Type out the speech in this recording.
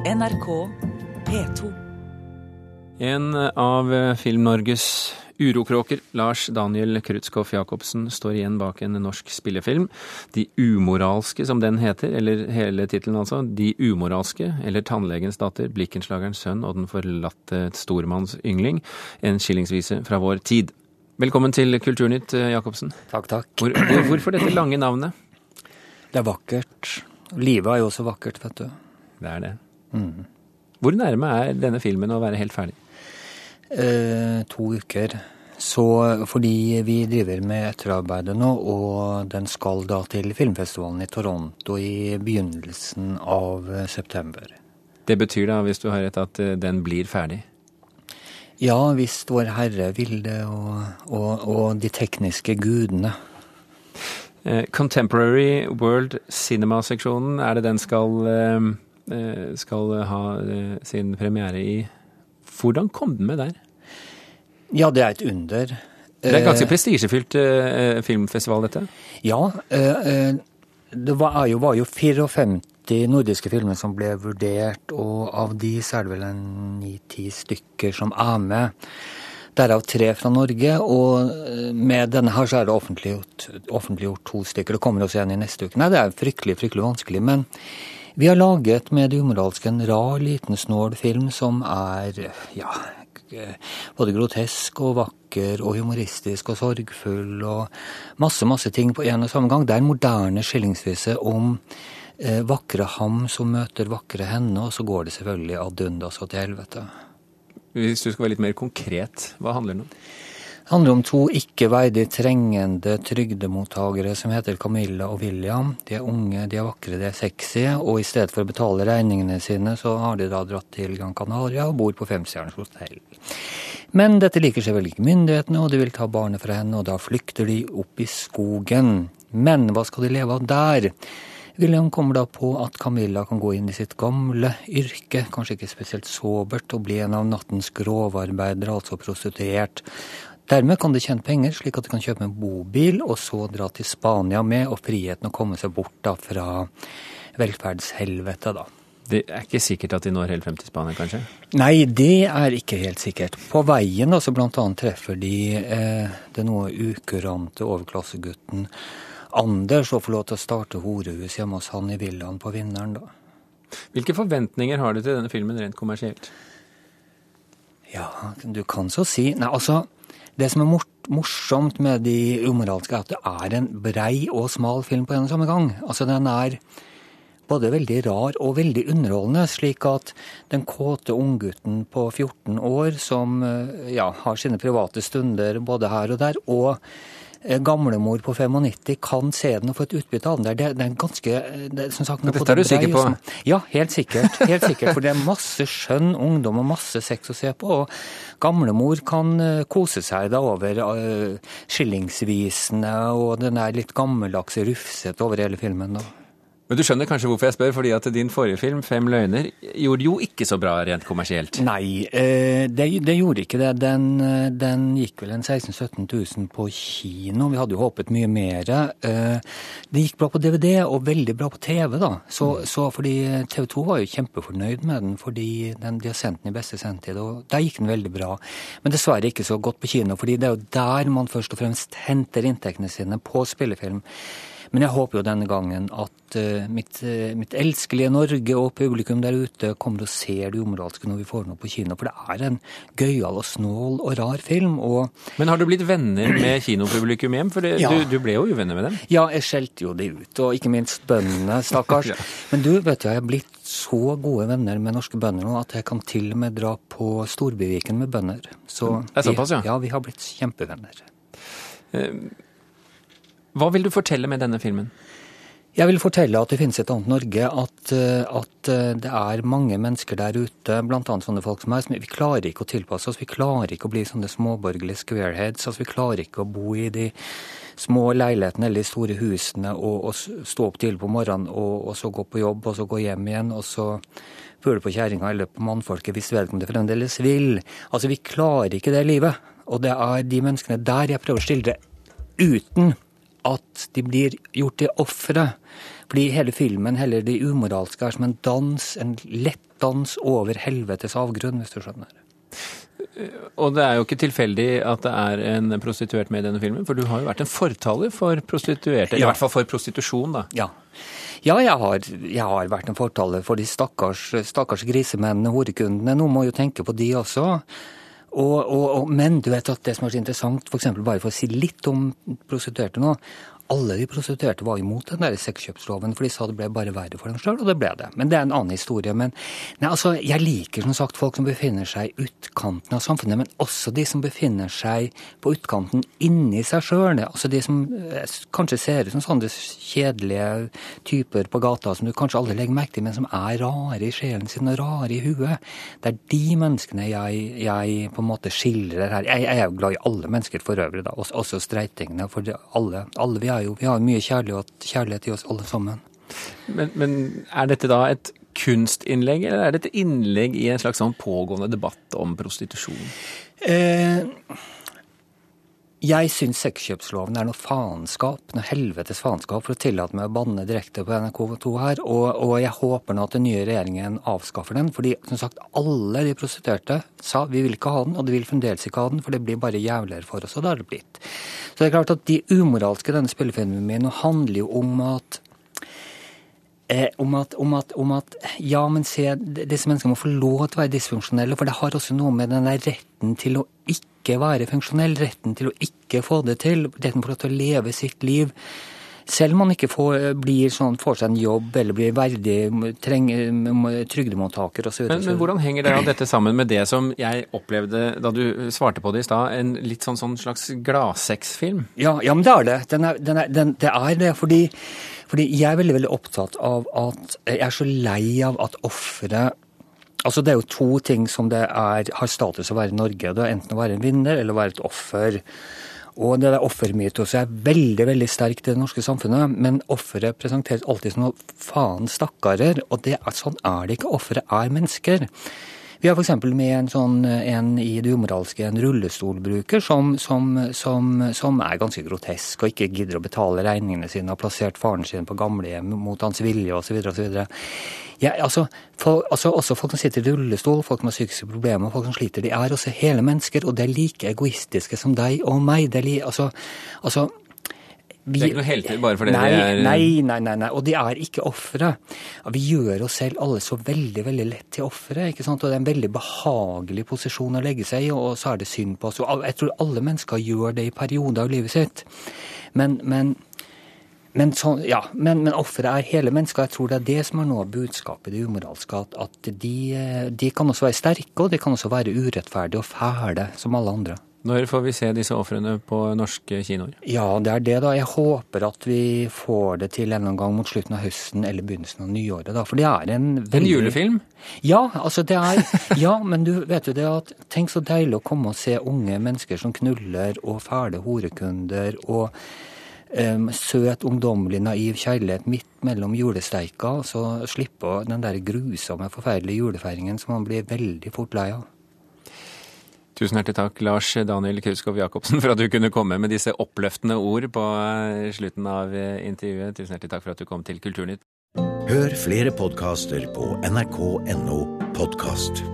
NRK P2. En av Film-Norges urokråker, Lars Daniel Krutskoff Jacobsen, står igjen bak en norsk spillefilm. De umoralske, som den heter, eller hele tittelen altså. De umoralske, eller Tannlegens datter, Blikkenslagerens sønn og den forlatte stormanns yngling. En skillingsvise fra vår tid. Velkommen til Kulturnytt, Jacobsen. Takk, takk. Hvor, hvor, hvorfor dette lange navnet? Det er vakkert. Livet er jo også vakkert, vet du. Det er det. Mm. Hvor nærme er denne filmen å være helt ferdig? Eh, to uker. Så fordi vi driver med etterarbeidet nå, og den skal da til filmfestivalen i Toronto i begynnelsen av september. Det betyr da, hvis du har rett, at eh, den blir ferdig? Ja, hvis Vår Herre vil det, og, og, og de tekniske gudene. Eh, Contemporary World Cinema-seksjonen, er det den skal, eh, eh, skal ha sin premiere i? Hvordan kom den med der? Ja, det er et under. Det er ganske prestisjefylt filmfestival, dette? Ja. Det var jo, var jo 54 nordiske filmer som ble vurdert, og av de så er det vel en ni-ti stykker som er med. Derav tre fra Norge, og med denne her så er det offentliggjort, offentliggjort to stykker. Det kommer også en i neste uke. Nei, det er fryktelig, fryktelig vanskelig. Men vi har laget med det umoralske en rar, liten, snål film som er ja, både grotesk og vakker og humoristisk og sorgfull og masse, masse ting på en og samme gang. Det er en moderne skillingsvise om eh, vakre ham som møter vakre henne, og så går det selvfølgelig ad undas og til helvete. Hvis du skal være litt mer konkret, hva handler det om? Det handler om to ikke verdig trengende trygdemottakere som heter Camilla og William. De er unge, de er vakre, de er sexy, og i stedet for å betale regningene sine, så har de da dratt til Gran Canaria og bor på femstjerners hotell. Men dette liker seg vel ikke myndighetene, og de vil ta barnet fra henne, og da flykter de opp i skogen. Men hva skal de leve av der? William kommer da på at Camilla kan gå inn i sitt gamle yrke, kanskje ikke spesielt sobert, og bli en av nattens grovarbeidere, altså prostituert. Dermed kan de tjene penger, slik at de kan kjøpe en bobil, og så dra til Spania med, og friheten å komme seg bort da fra velferdshelvete, da. Det er ikke sikkert at de når helt frem til Spania, kanskje? Nei, det er ikke helt sikkert. På veien da, så blant annet treffer de eh, den noe ukurante overklassegutten Anders og får lov til å starte horehus hjemme hos han i villaen på Vinneren, da. Hvilke forventninger har du til denne filmen rent kommersielt? Ja, du kan så si Nei, altså Det som er morsomt med De umoralske, er at det er en brei og smal film på en og samme gang. Altså, den er både veldig rar og veldig underholdende, slik at den kåte unggutten på 14 år som ja, har sine private stunder både her og der, og Eh, gamlemor på 95 kan se den og få et utbytte av den. der. Det, det er ganske det, som sagt, Dette er du sikker på? Ja, helt sikkert. helt sikkert, For det er masse skjønn ungdom og masse sex å se på. og Gamlemor kan uh, kose seg da over uh, skillingsvisene og den der litt gammeldagse rufsete over hele filmen. da. Men du skjønner kanskje hvorfor jeg spør, fordi at din forrige film, 'Fem løgner', gjorde jo ikke så bra rent kommersielt? Nei, eh, det, det gjorde ikke det. Den, eh, den gikk vel en 16 000-17 000 på kino. Vi hadde jo håpet mye mer. Eh, det gikk bra på DVD og veldig bra på TV, da. Så, mm. så fordi TV 2 var jo kjempefornøyd med den, fordi den, de har sendt den i beste sendtid. Og der gikk den veldig bra. Men dessverre ikke så godt på kino, fordi det er jo der man først og fremst henter inntektene sine på spillefilm. Men jeg håper jo denne gangen at uh, mitt, uh, mitt, elskelige Norge og publikum der ute kommer og ser det umoralske når vi får den opp på kino. For det er en gøyal og snål og rar film. Og Men har du blitt venner med kinopublikum hjem? For det, ja. du, du, ble jo uvenner med dem? Ja, jeg skjelte jo det ut. Og ikke minst bøndene, stakkars. ja. Men du, vet du, jeg har blitt så gode venner med norske bønder nå at jeg kan til og med dra på Storbyviken med bønder. Så det er såpass, ja. ja, vi har blitt kjempevenner. Uh, hva vil du fortelle med denne filmen? Jeg vil fortelle at det finnes et annet Norge, at, eh, at, eh, det er mange mennesker der ute, bl.a. sånne folk som meg, som vi klarer ikke å tilpasse oss. Vi klarer ikke å bli sånne småborgerlige squareheads. altså Vi klarer ikke å bo i de små leilighetene eller de store husene og, og stå opp tidlig på morgenen og, og, så gå på jobb og så gå hjem igjen og så pule på kjerringa eller på mannfolket hvis vedkommende fremdeles vil. Altså, vi klarer ikke det livet. Og det er de menneskene der jeg prøver å skildre uten at de blir gjort til ofre. Fordi hele filmen, heller det umoralske, er som en dans, en lett dans over helvetes avgrunn, hvis du skjønner. Og det er jo ikke tilfeldig at det er en prostituert med i denne filmen, for du har jo vært en fortaler for prostituerte, ja. i hvert fall for prostitusjon, da. Ja. Ja, jeg har, jeg har, vært en fortaler for de stakkars, stakkars grisemennene, horekundene. Noen må jo tenke på de også. Og, og, og, men du vet at det som er så interessant, f.eks. bare for å si litt om prostituerte nå, alle de prostituerte var imot den der sexkjøpsloven, for de sa det ble bare verre for dem sjøl, og det ble det. Men det er en annen historie. Men nei, altså, jeg liker som sagt folk som befinner seg i utkanten av samfunnet, men også de som befinner seg på utkanten inni seg sjøl. Altså de som eh, kanskje ser ut som sånne kjedelige typer på gata som du kanskje aldri legger merke til, men som er rare i sjelen sin og rare i huet. Det er de menneskene jeg, jeg på en måte skildrer her. Jeg, jeg er jo glad i alle mennesker for øvrig, da, også, streitingene. For alle, alle vi er jo Vi har mye kjærlighet, kjærlighet i oss alle sammen. Men, men, er dette da et kunstinnlegg, eller er det et innlegg i en slags sånn pågående debatt om prostitusjon? Eh, jeg syns sexkjøpsloven er noe faenskap, noe helvetes faenskap, for å tillate meg å banne direkte på NRK2 her. Og, og, jeg håper nå at den nye regjeringen avskaffer den. fordi som sagt, alle de prostituerte sa vi vil ikke ha den, og de vil fremdeles ikke ha den, for det blir bare jævligere for oss. Og det har det blitt. Så det er klart at de umoralske denne spillefilmen min handler jo om at Eh, om, at, om, at, om, at, ja, men se, disse menneskene må få lov til å være dysfunksjonelle. For det har også noe med den der retten til å ikke være funksjonell, retten til å ikke få det til, retten til å leve sitt liv. Selv om man ikke får, blir sånn, får seg en jobb eller blir verdig trygdemottaker osv. Men, men hvordan henger det, dette sammen med det som jeg opplevde da du svarte på det i stad, en litt sånn, sånn slags gladsexfilm? Ja, ja, men det er det. Den er, den er, den, det er det. fordi fordi jeg er veldig veldig opptatt av at jeg er så lei av at offeret Altså Det er jo to ting som det er, har status å være i Norge. Det er enten å være en vinner eller å være et offer. Og det der offermytoset er veldig veldig sterkt i det norske samfunnet. Men offeret presenteres alltid som noe faen stakkarer. Og det er, sånn er det ikke. Offeret er mennesker. Vi har f.eks. med en sånn en i det umoralske, en rullestolbruker som, som, som, som, er ganske grotesk og ikke gidder å betale regningene sine, har plassert faren sin på gamlehjem mot hans vilje osv. osv. Ja, altså, for, altså, også folk som sitter i rullestol, folk med psykiske problemer, folk som sliter, de er også hele mennesker, og de er like egoistiske som deg og meg. Li, altså, altså vi, det er ikke noe heltid bare fordi nei, er Nei, nei, nei, nei. Og de er ikke ofre. Vi gjør oss selv alle så veldig veldig lett til ofre. ikke sant? Og det er en veldig behagelig posisjon å legge seg i, og så er det synd på oss. Og jeg tror alle mennesker gjør det i perioder av livet sitt. Men, men, men, så, ja, men, men offeret er hele mennesker. Jeg tror det er det som er noe av budskapet i det umoralske. At, at de, de kan også være sterke, og de kan også være urettferdige og fæle, som alle andre. Når får vi se disse ofrene på norske kinoer? Ja, det er det, da. Jeg håper at vi får det til en gang mot slutten av høsten eller begynnelsen av nyåret. da. For det er en veldig... En julefilm? Ja, altså det er Ja, men du vet jo det at Tenk så deilig å komme og se unge mennesker som knuller, og fæle horekunder, og um, søt, ungdommelig, naiv kjærlighet midt mellom julesteika, og så slippe den der grusomme, forferdelige julefeiringen som man blir veldig fort lei av. Tusen hjertelig takk, Lars Daniel Krutskov Jacobsen, for at du kunne komme med disse oppløftende ord på eh, slutten av eh, intervjuet. Tusen hjertelig takk for at du kom til Kulturnytt. Hør flere podkaster på nrk.no podkast.